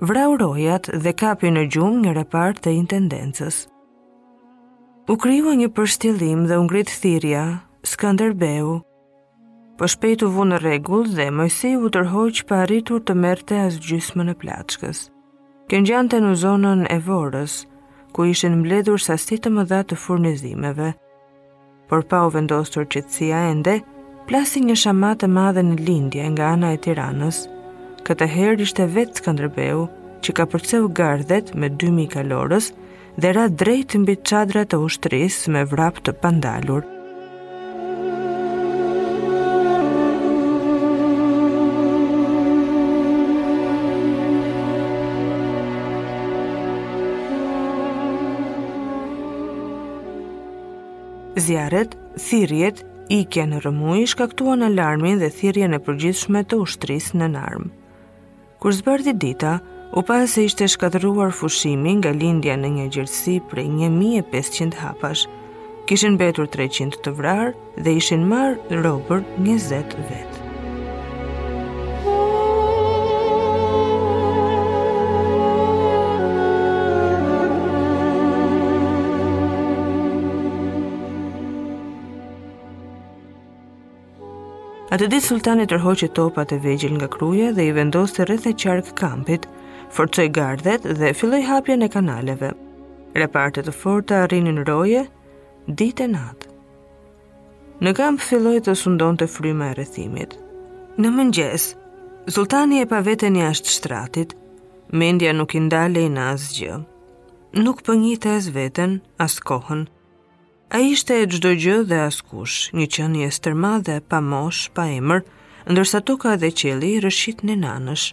Vrau rojat dhe kapi në gjumë një repart të intendencës. U krijua një përstillim dhe u ngrit thirrja, Skënderbeu. Po shpejt u vu në rregull dhe Moisiu u tërhoq pa arritur të merrte as gjysmën e plaçkës. Kjo ngjante në zonën e Vorës, ku ishin mbledhur sasi të mëdha të furnizimeve. por pa u vendosur qetësia ende, plasi një shamatë e madhe në lindje nga ana e Tiranës. Këtë herë ishte vetë Skënderbeu, që kapërceu gardhet me 2000 kalorës dhe ra drejt mbi çadrat e ushtrisë me vrap të pandalur. Zjarret, thirrjet, ikja në rrëmujë shkaktuan alarmin dhe thirrjen e përgjithshme të ushtrisë nën armë. Kur zbardhi dita, u pa se ishte shkatërruar fushimi nga lindja në një gjerësi prej 1500 hapash. Kishin mbetur 300 të vrarë dhe ishin marrë robër 20 vetë. Atë ditë sultani tërhoqi topat e vegjël nga kruja dhe i vendosi rreth e qark kampit, forcoi gardhet dhe filloi hapjen e kanaleve. Reparte të forta rrinin roje ditë e natë. Në kamp filloi të sundonte fryma e rrethimit. Në mëngjes, sulltani e pa veten jashtë shtratit. Mendja nuk i ndalej në asgjë. Nuk po njihte as veten, as kohën. Ai ishte çdo gjë dhe askush, një qenie stërmadhe pa moshë, pa emër, ndërsa toka dhe qielli rrëshqitnin anësh.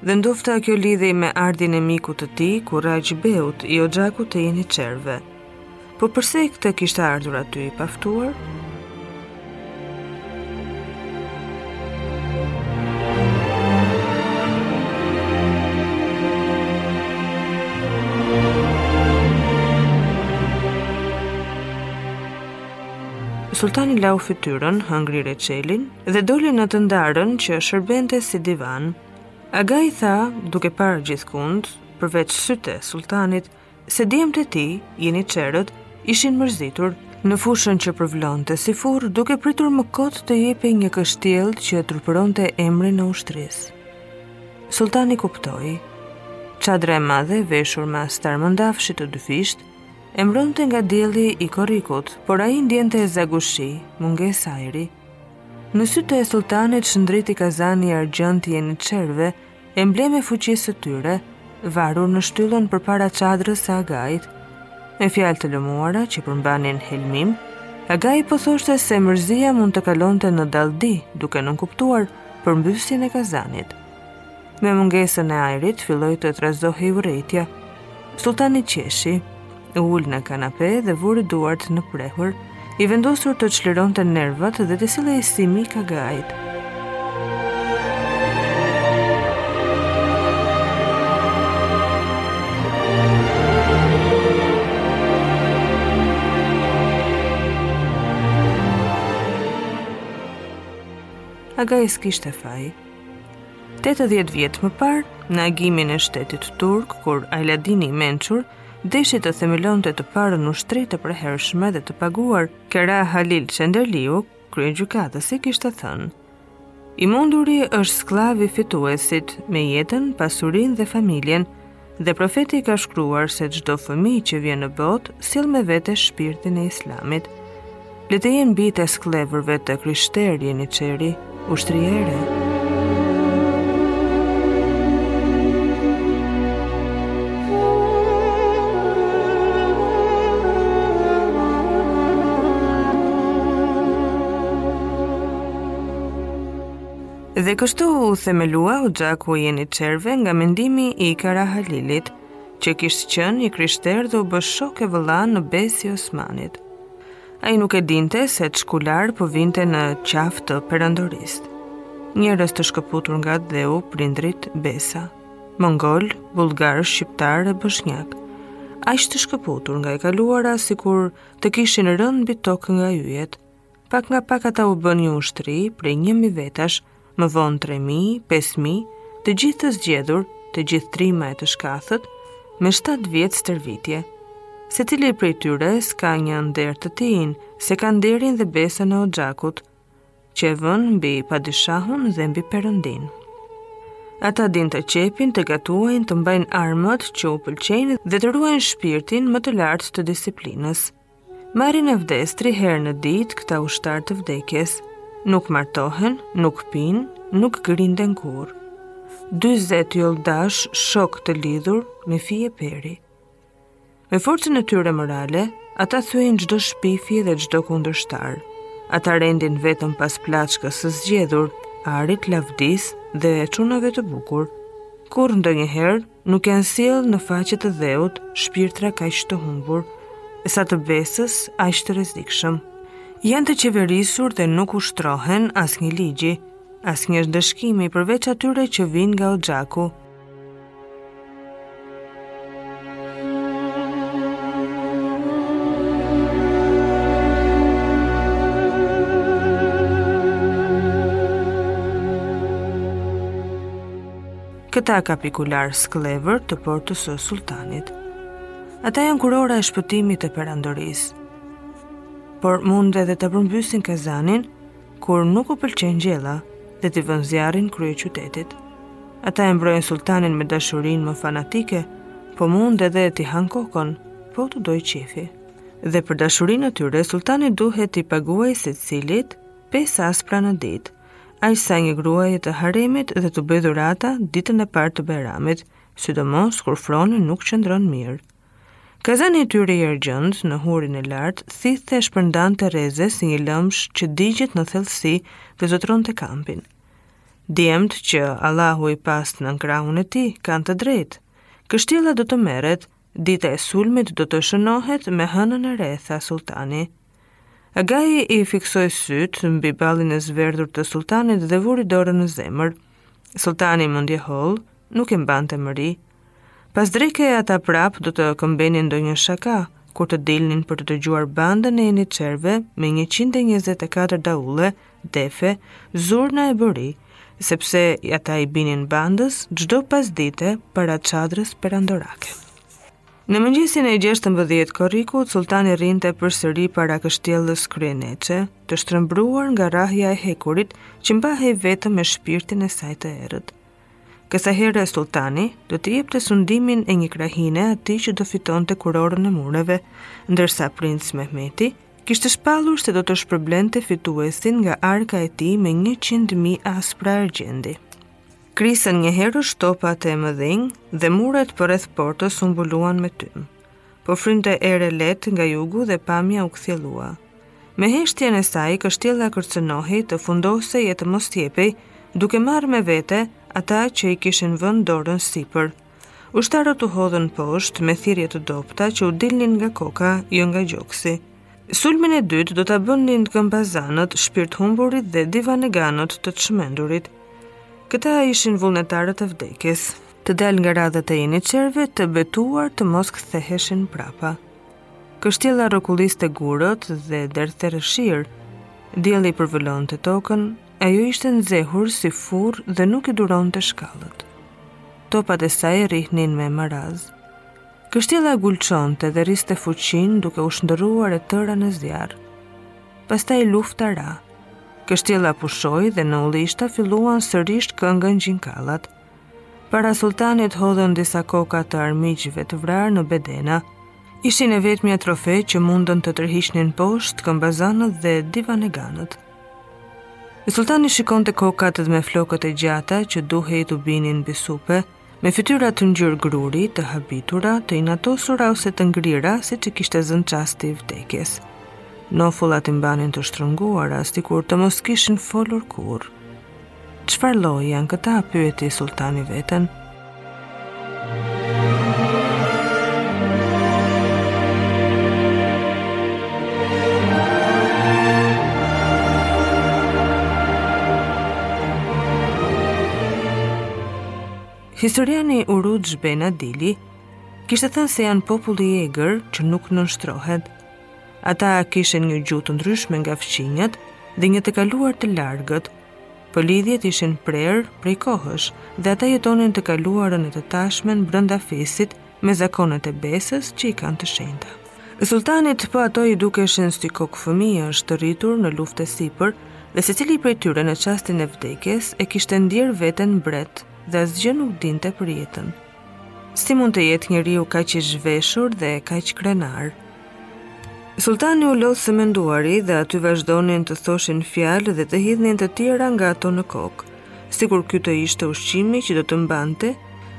Dhe ndofta kjo lidhej me ardhjen e mikut të tij, Kurraqi Beut, i oxhakut të Jeniçerëve. Po përse ky të kishte ardhur aty i paftuar? Sulltani lau fytyrën, hëngri reçelin, dhe doli në të ndarën që shërbente si divan. Agai tha, duke parë gjithkund, përveç syve të sulltanit, se djemtë e tij, jeniçerët, ishin mërzitur, në fushën që përvëlonte si furrë, duke pritur më kot të jepej një kështjellë që turpëronte emrin e ushtrisë. Sulltani kuptoi, çadra e madhe veshur me astar mëndafshi të dyfishtë, e mbronte nga dielli i korrikut, por ai ndiente zagushi, mungesë ajri, Në sytë e sulltanit shndriti kazani i argjendtë i jeniçerëve, emblemë e fuqisë së tyre, varur në shtyllën përpara çadrës së Agait. Me fjalë të lëmuara që përmbanin helmim, Agai po thoshte se mërzia mund të kalonte në dalldi, duke nënkuptuar përmbysjen e kazanit. Me mungesën e ajrit filloi të trazohej urrejtja. Sulltani qeshi, u ul në kanape dhe vuri duart në prehur, i vendosur të çlironte nervat dhe të sillej si mik i Agait. Agai s'kishte faj, 80 vjet më parë, në agimin e shtetit turk, kur Aladini i mençur deshi të themelonte të parën ushtri të përhershme dhe të paguar, Kera Halil Çenderliu, kryegjykatësi, kishte thënë: I munduri është skllav i fituesit me jetën, pasurinë dhe familjen, Dhe profeti ka shkruar se çdo fëmijë që vjen në botë sjell me vete shpirtin e Islamit. Le të jenë bijtë e skllevërve të krishterë jeniçeri, ushtri e re. Dhe kështu u themelua oxhaku i jeniçerëve nga mendimi i Kara Halilit, që kishte qenë i krishterë dhe u bë shok e vëlla në besë i Osmanit. Ai nuk e dinte se ç'kular po vinte në qafë të perandorisë. Njerëz të shkëputur nga atdheu, prindërit, besa, mongolë, bullgarë, shqiptarë e boshnjakë. Aq të shkëputur nga e kaluara sikur të kishin rënë mbi tokë nga yjet, Pak nga pak ata u bënë një ushtri prej 1000 vetash, më vonë 3000, 5000, të gjithë të zgjedhur, të gjithë trima e të shkathët, me 7 vjet stërvitje. Secili prej tyre s'ka një nder të tijin, se ka nderin dhe besën e Oxhakut, që e vënë mbi padishahun dhe mbi perëndinë. Ata dinë të qepin, të gatuajnë, të mbajnë armët që u pëlqejnë dhe të ruajnë shpirtin më të lartë të disiplinës. Marrin avdes tri herë në ditë këta ushtarë të vdekjes. Nuk martohen, nuk pinë, nuk grinden kurrë. 20 joldashë shokë të lidhur me fije peri. Me forcën e tyre morale, ata thyejnë çdo shpifje dhe çdo kundërshtar. Ata rendin vetëm pas plaçkës së zgjedhur, arit, lavdisë dhe çunave të bukur. Kur ndonjëherë Nuk janë sjellë në faqe të dheut shpirtra kaq të humbur, e sa të besës aq të rrezikshëm. Janë të qeverisur dhe nuk nënshtrohen asnjë ligji, asnjë ndëshkimi përveç atyre që vijnë nga oxhaku. Këta kapikular skllevër të portës së sultanit. Ata janë kurora e shpëtimit të perandorisë. Por mund edhe ta përmbysin kazanin, kur nuk u pëlqen gjella dhe t'i vënë zjarrin kryeqytetit. Ata e mbrojnë sultanin me dashurinë më fanatike, po mund edhe t'i hanë kokën, po t'u dojë qejfi. Dhe për dashurinë e tyre, sultani duhet t'i paguajë secilit pesë aspra në ditë, aq sa një gruaje të haremit dhe t'u bëjë dhurata ditën e parë të Bajramit, sidomos kur froni nuk qëndron mirë. Kazani i tyre i argjendtë në hurin e lartë thithte e shpërndante rreze si një lëmsh që digjet në thellësi dhe zotëronte kampin. Djemtë që Allahu i pastë nën krahun e tij kanë të drejtë. Kështjella do të merret, dita e sulmit do të shënohet me hënën e re, tha sultani. Agai i fiksoi sytë mbi ballin e zverdhur të sulltanit dhe vuri dorën në zemër. Sulltani mendjehollë, nuk i mbante mëri. Pas dreke ata prapë do të këmbenin ndonjë shaka, kur të dilnin për të dëgjuar bandën e jeniçerëve me 124 daule, defe, zurna e bori, sepse ata i binin bandës çdo pasdite para çadrës perandorake. Në mëngjesin e gjashtëmbëdhjetë korrikut, Sulltani rrinte përsëri para kështjellës kryeneçe, të shtrëmbruar nga rrahja e hekurit që mbahej vetëm me shpirtin e saj të errët. Kësaj here Sulltani do t'i jepte sundimin e një krahine atij që do fitonte kurorën e mureve, ndërsa princ Mehmeti kishte shpallur se do të shpërblente fituesin nga arka e tij me njëqind mijë aspra argjendi. Krisën njëherësh topat e mëdhenj dhe muret përreth portës u mbuluan me tym. Po frynte erë e lehtë nga jugu dhe pamja u kthjellua. Me heshtjen e saj, kështjella kërcënohej të fundosej e të mos jepej, duke marrë me vete ata që i kishin vënë dorën sipër. Ushtarët u hodhën poshtë me thirrje të dobëta që u dilnin nga koka, jo nga gjoksi. Sulmin e dytë do ta bënin këmbazanët, shpirt humburit dhe divaneganët të çmendurit. Këta ishin vullnetarët e vdekjes, të dalë nga radhët e jeniçerëve të betuar të mos ktheheshin prapa. Kështjella rrokulliste gurët dhe derdhte rëshirë. Dielli përvëlonte tokën, ajo ishte nxehur si furrë dhe nuk i duronte shkallët. Topat e saj rrihnin me maraz. Kështjella gulçonte dhe rriste fuqinë duke u shndërruar e tëra në zjarr. Pastaj lufta ra. Kështjella pushoi dhe në ullishta filluan sërisht këngën gjinkallat. Para sulltanit hodhën disa koka të armiqve të vrarë në bedena. Ishin e vetmja trofe që mundën të tërhiqnin poshtë këmbazanët dhe divaneganët. Sulltani shikonte kokat me flokët e gjata që duhej t'u binin mbi supe, me fytyrat ngjyrë gruri, të habitura, të inatosura ose të ngrira, siç i kishte zënë çasti i vdekjes. Nofullat i mbanin të shtrënguara, sikur të mos kishin folur kurrë. Çfarë lloji janë këta? pyeti sulltani veten. Historiani Uruç Ben Adili kishte thënë se janë popull i egër që nuk nënshtrohet. Ata kishin një gjuhë të ndryshme nga fqinjët dhe një të kaluar të largët, Por lidhjet ishin prerë prej kohësh dhe ata jetonin të kaluarën e të tashmen brenda fisit me zakonet e besës që i kanë të shenjta. Sulltanit po ato i dukeshin si kokë fëmijësh të rritur në luftë e sipër dhe secili prej tyre në çastin e vdekjes e kishte ndier veten mbret dhe asgjë nuk dinte për jetën. Si mund të jetë njeriu kaq i zhveshur dhe kaq krenar? Sulltani u lodh së menduari dhe aty vazhdonin të thoshin fjalë dhe të hidhnin të tjera ngatërronin kokë, sikur ky të ishte ushqimi që do ta mbante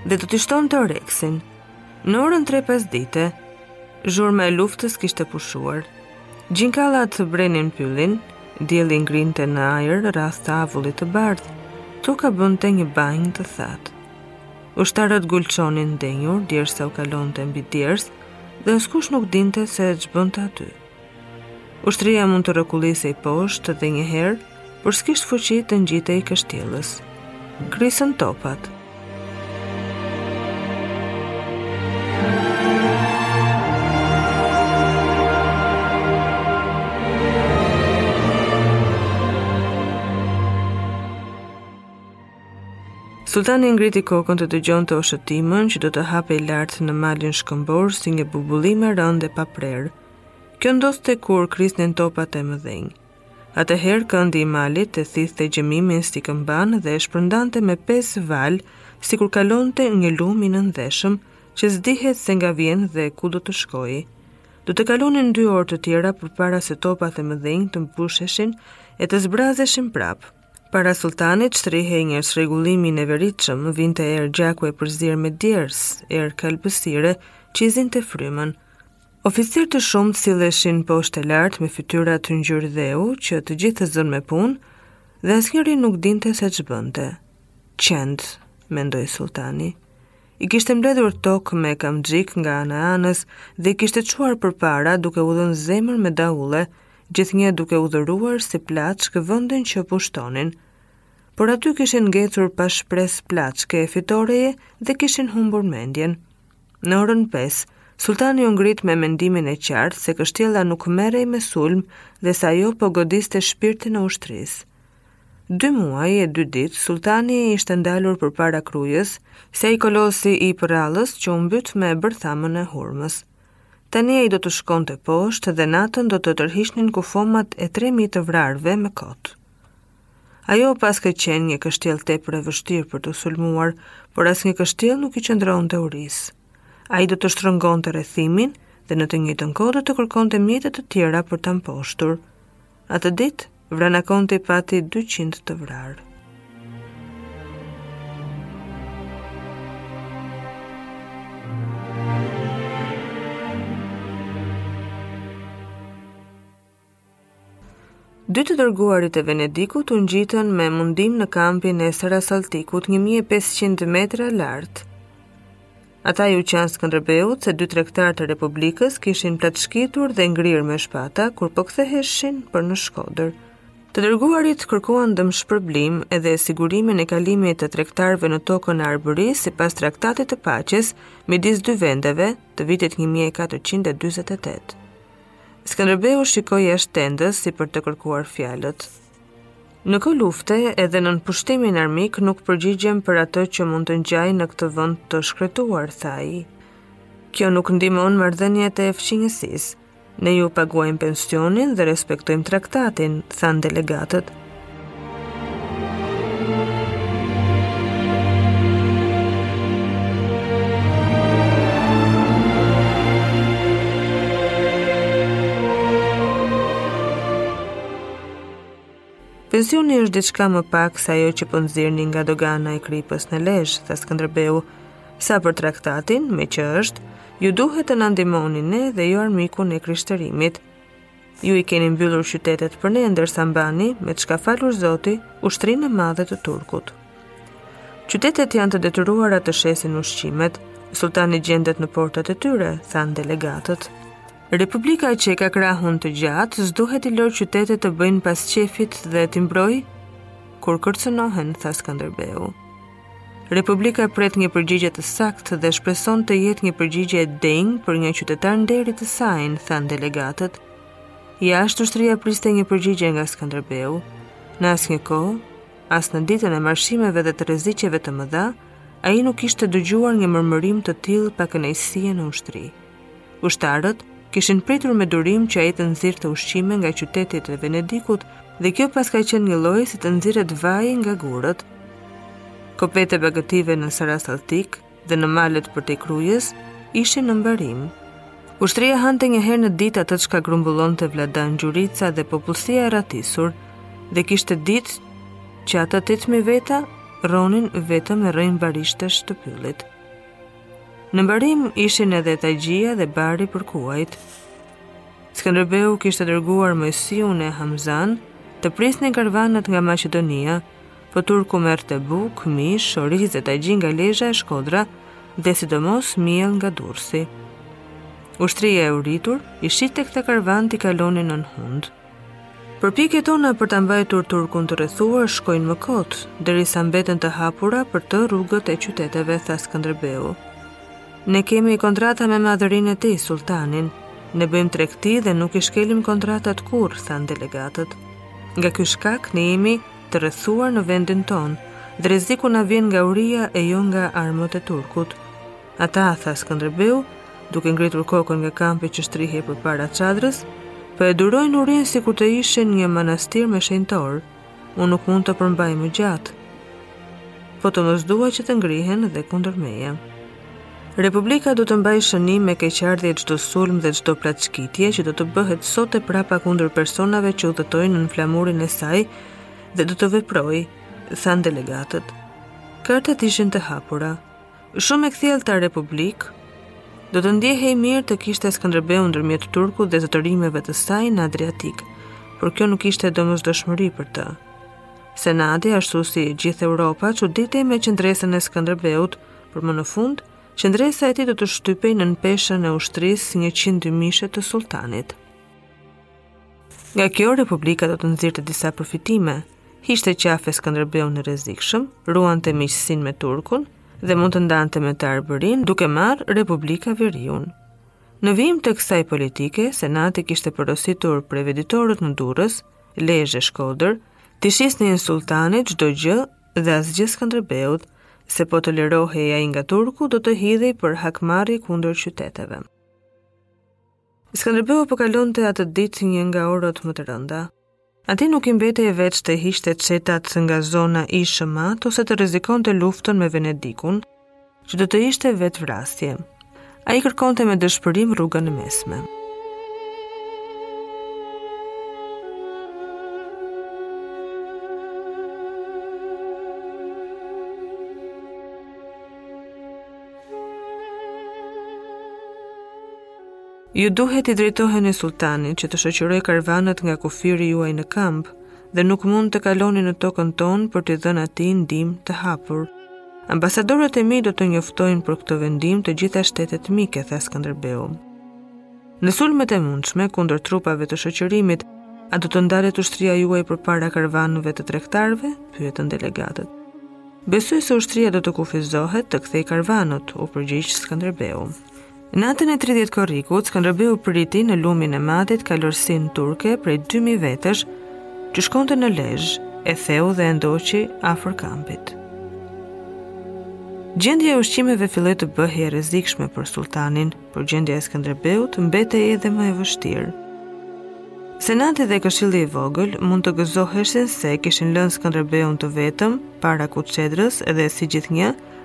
dhe do t'i shtonte oreksin. Në orën tre pasdite, zhurma e luftës kishte pushuar. Gjinkallat e brenin pyllin, dielli ngrinte në ajër rrathë avulli të bardhë, toka bënte një banjë të thatë. Ushtarët gulçonin ndenjur, djersa u kalonte mbi djersë, dhe askush nuk dinte se ç'bënte aty. Ushtria mund të rrokullisej poshtë dhe njëherë, por s'kish fuqi t'i ngjitej kështjellës. Krisën topat. Sulltani ngriti kokën të dëgjonte oshëtimën që do të hapej lart në malin shkëmbor si një bubullimë e rëndë e paprerë. Kjo ndodhte kur krisnin topat e mëdhenj. Atëherë këndi i malit e thithte gjëmimin si këmbanë dhe e shpërndante me pesë valë, sikur kalonte një lumë i nëndheshëm, që s'dihet se nga vjen dhe ku do të shkojë. Do të kalonin dy orë të tjera përpara se topat e mëdhenj të mbusheshin e të zbrazeshin prapë. Para sulltanit shtrihej një çrregullim i neveritshëm, vinte erë gjaku e përzier me djers, erë kalbësire, që zinte frymën. Oficirë të shumtë silleshin poshtë e lartë me fytyrat ngjyrë dheu, që të gjithë të zënë me punë, dhe asnjëri nuk dinte se ç'bënte. Qentë, mendoi sulltani. I kishte mbledhur tok me kamxhik nga ana e anës dhe i kishte çuar përpara duke u dhënë zemër me daule, gjithnjë duke u dhuruar si plaçkë vendin që pushtonin. Por aty kishin ngecur pa shpresë plaçke e fitoreje dhe kishin humbur mendjen. Në orën 5, sultani u ngrit me mendimin e qartë se kështjella nuk merrej me sulm dhe se ajo po godiste shpirtin e ushtrisë. Dy muaj e dy ditë, sultani ishte ndalur përpara Krujës, si ai kolosi i përrallës që u mbyt me bërthamën e hurmës. Tani ai do të shkonte poshtë dhe natën do të tërhiqnin kufomat e 3000 të vrarëve me kot. Ajo paskej qenë një kështjellë tepër e vështirë për t'u sulmuar, por asnjë kështjellë nuk i qëndronte urisë. Ai do të shtrëngonte rrethimin dhe në të njëjtën kohë do të kërkonte mjete të tjera për ta mposhtur. Atë ditë, Vrana Konti pati 200 të vrarë. Dy të dërguarit e Venedikut u ngjitën me mundim në kampin e Sari Salltikut 1500 metra lart. Ata iu qanë Skënderbeut se dy tregtarë të Republikës i kishin plaçkitur dhe grirë me shpata kur po ktheheshin për në Shkodër. Të dërguarit kërkuan dëmshpërblim edhe sigurimin e kalimit të tregtarëve në tokën e Arbërisë sipas traktatit të paqes midis dy vendeve të vitit 1448. Skënderbeu shikoi jashtë tendës si për të kërkuar fjalët. Në kohë lufte edhe nën pushtimin armik nuk përgjigjem për atë që mund të ngjajë në këtë vend të shkretuar, tha ai. Kjo nuk ndihmon marrëdhëniet e fqinjësisë. Ne ju paguajmë pensionin dhe respektojmë traktatin, thanë delegatët. Pensioni është diçka më pak se ajo që po nxirrni nga dogana e kripës në Lezhë, tha Skënderbeu. Sa për traktatin, meqë është, ju duhet të na ndihmoni ne dhe jo armikun e krishterimit. Ju i keni mbyllur qytetet për ne, ndërsa mbani, me ç'ka falur zoti, ushtrinë e madhe të turkut. Qytetet janë të detyruara të shesin ushqimet, sultani gjendet në portat e tyre, thanë delegatët. Republika që e ka krahun të gjatë s'duhet t'i lërë qytetet të bëjnë pas qefit dhe t'i mbrojë kur kërcënohen, tha Skënderbeu. Republika pret një përgjigje të saktë dhe shpreson të jetë një përgjigje e denjë për një qytetar nderi të sajin, thanë delegatët. Jashtë ushtria priste një përgjigje nga Skënderbeu. Në asnjë kohë, as në ditën e marshimeve dhe të rreziqeve të mëdha, ai nuk kishte dëgjuar një murmurim të tillë pakënaqësie në ushtri. Ushtarët kishin pritur me durim që ai të nxirrte ushqime nga qytetet e Venedikut dhe kjo paska qenë njëlloj si të nxirret vaji nga gurët. Kopetë e bagëtive në Sarisalltik dhe në malet përtej Krujës ishin në mbarim. Ushtria hante një herë në ditë atë çka grumbullonte Vladan Gjurica dhe popullsia e arratisur dhe kishte ditë që ata tetë mijë veta rronin vetëm me rrënjë barishtesh të pyllit. Në mbarim ishin edhe tagjia dhe bari për kuajt. Skënderbeu kishte dërguar Moisiun e Hamzan të prisnin karvanet nga Maqedonia, po turku merrte bukë, mish, oriz dhe tagji nga Lezha e Shkodra dhe sidomos miell nga Durrësi. Ushtria e uritur i shihte këta karvanë t'i kalonin nën hundë. Përpjekjet tona për ta mbajtur turkun të rrethuar shkojnë më kot, derisa mbeten të hapura për të rrugët e qyteteve, tha Skënderbeu. Ne kemi kontrata me madhërinë e tij, sulltanin. Ne bëjmë tregti dhe nuk i shkelim kontratat kurrë, thanë delegatët. Nga ky shkak ne jemi të rrethuar në vendin tonë dhe rreziku na vjen nga uria e jo nga armët e turkut. Ata, tha Skënderbeu, duke ngritur kokën nga kampi që shtrihej përpara çadrës, po e durojnë urinë sikur të ishin një manastir me shenjtorë, unë nuk mund t'i përmbaj më gjatë, po të mos dua që të ngrihen dhe kundër meje. Republika do të mbajë shënim me keqardhje çdo sulm dhe çdo plaçkitje që do të bëhet sot e prapa kundër personave që udhëtojnë nën flamurin e saj dhe do të veprojë, thanë delegatët. Kartat ishin të hapura. Shumë e kthjellëta republikë, do të ndjehej mirë të kishte Skënderbeun ndërmjet turkut dhe zotërimeve të saj në Adriatik, por kjo nuk ishte domosdoshmëri për të. Senati, ashtu si gjithë Europa, çuditej me qëndresën e Skënderbeut, por më në fund, qëndresa e tij do të shtypej nën peshën e ushtrisë njëqindmijëshe të sulltanit. Nga kjo Republika do të nxirrte disa përfitime. Hiqte qafe Skënderbeun e rrezikshëm, ruante miqësinë me Turkun dhe mund të ndante me të Arbërinë duke marrë Republika Veriun. Në vijim të kësaj politike, Senati kishte porositur proveditorët në Durrës, Lezhë e Shkodër, t'i shisnin sulltanit çdo gjë dhe asgjë Skënderbeut, se po të lirohej ai nga Turku do të hidhej për hakmarrje kundër qyteteve. Skënderbeu po kalonte atë ditë një nga orët më të rënda. Atij nuk i mbetej veç të hiqte çetat nga zona e Ishmit ose të rrezikonte luftën me Venedikun, që do të ishte vetëvrasje. Ai kërkonte me dëshpërim rrugën e mesme. Ju duhet t'i drejtoheni sultanit që të shoqërojë karvanet nga kufiri juaj në kamp dhe nuk mund të kaloni në tokën tonë për t'i dhënë atij ndihmë të hapur. Ambasadorët e mi do të njoftojnë për këtë vendim të gjitha shtetet mike, tha Skënderbeu. Në sulmet e mundshme kundër trupave të shoqërimit, a do të ndalet ushtria juaj përpara karvaneve të tregtarëve? pyetën delegatët. Besoj se ushtria do të kufizohet të kthejë karvanet, u përgjigj Skënderbeu. Natën e 30 korrikut, Skënderbeu priti në lumin e Matit kalorësinë turke prej 2000 vetësh që shkonte në Lezhë, e theu dhe e ndoqi afër kampit. Gjendja e ushqimeve filloi të bëhej e rrezikshme për sultanin, por gjendja e Skënderbeut mbetej edhe më e vështirë. Senati dhe Këshilli i Vogël mund të gëzoheshin se kishin lënë Skënderbeun të vetëm para kuçedrës dhe si gjithnjë